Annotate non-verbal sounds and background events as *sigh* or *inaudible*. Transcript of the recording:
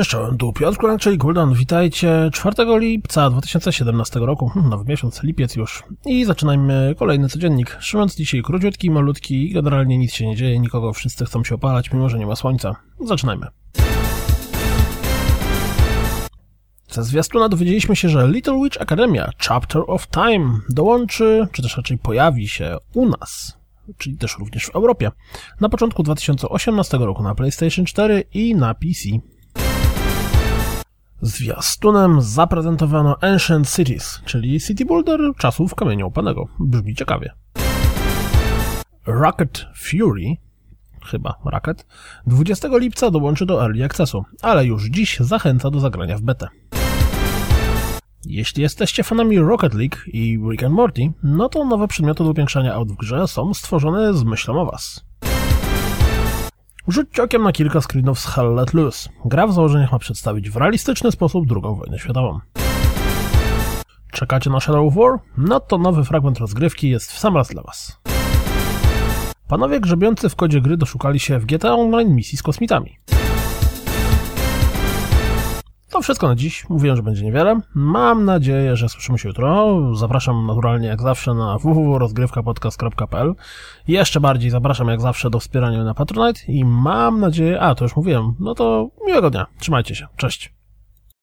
Cześć, tu Piotr Kulak, czyli Guldan. Witajcie 4 lipca 2017 roku, hmm, *laughs* nowy miesiąc, lipiec już. I zaczynajmy kolejny codziennik. Szymon dzisiaj króciutki, malutki generalnie nic się nie dzieje, nikogo wszyscy chcą się opalać, mimo że nie ma słońca. Zaczynajmy. Ze zwiastuna dowiedzieliśmy się, że Little Witch Academia Chapter of Time dołączy, czy też raczej pojawi się u nas, czyli też również w Europie, na początku 2018 roku na PlayStation 4 i na PC. Zwiastunem zaprezentowano Ancient Cities, czyli City Builder czasów kamienia upanego. Brzmi ciekawie. Rocket Fury, chyba Rocket, 20 lipca dołączy do Early Accessu, ale już dziś zachęca do zagrania w betę. Jeśli jesteście fanami Rocket League i Rick and Morty, no to nowe przedmioty do upiększania aut w grze są stworzone z myślą o was. Rzućcie okiem na kilka screenów z Hell Let Loose. Gra w założeniach ma przedstawić w realistyczny sposób II wojnę światową. Czekacie na Shadow of War? No to nowy fragment rozgrywki jest w sam raz dla Was. Panowie grzebiący w kodzie gry doszukali się w GTA Online misji z kosmitami. To wszystko na dziś. Mówiłem, że będzie niewiele. Mam nadzieję, że słyszymy się jutro. Zapraszam naturalnie jak zawsze na www.rozgrywkapodcast.pl Jeszcze bardziej zapraszam jak zawsze do wspierania na Patronite i mam nadzieję... A, to już mówiłem. No to miłego dnia. Trzymajcie się. Cześć.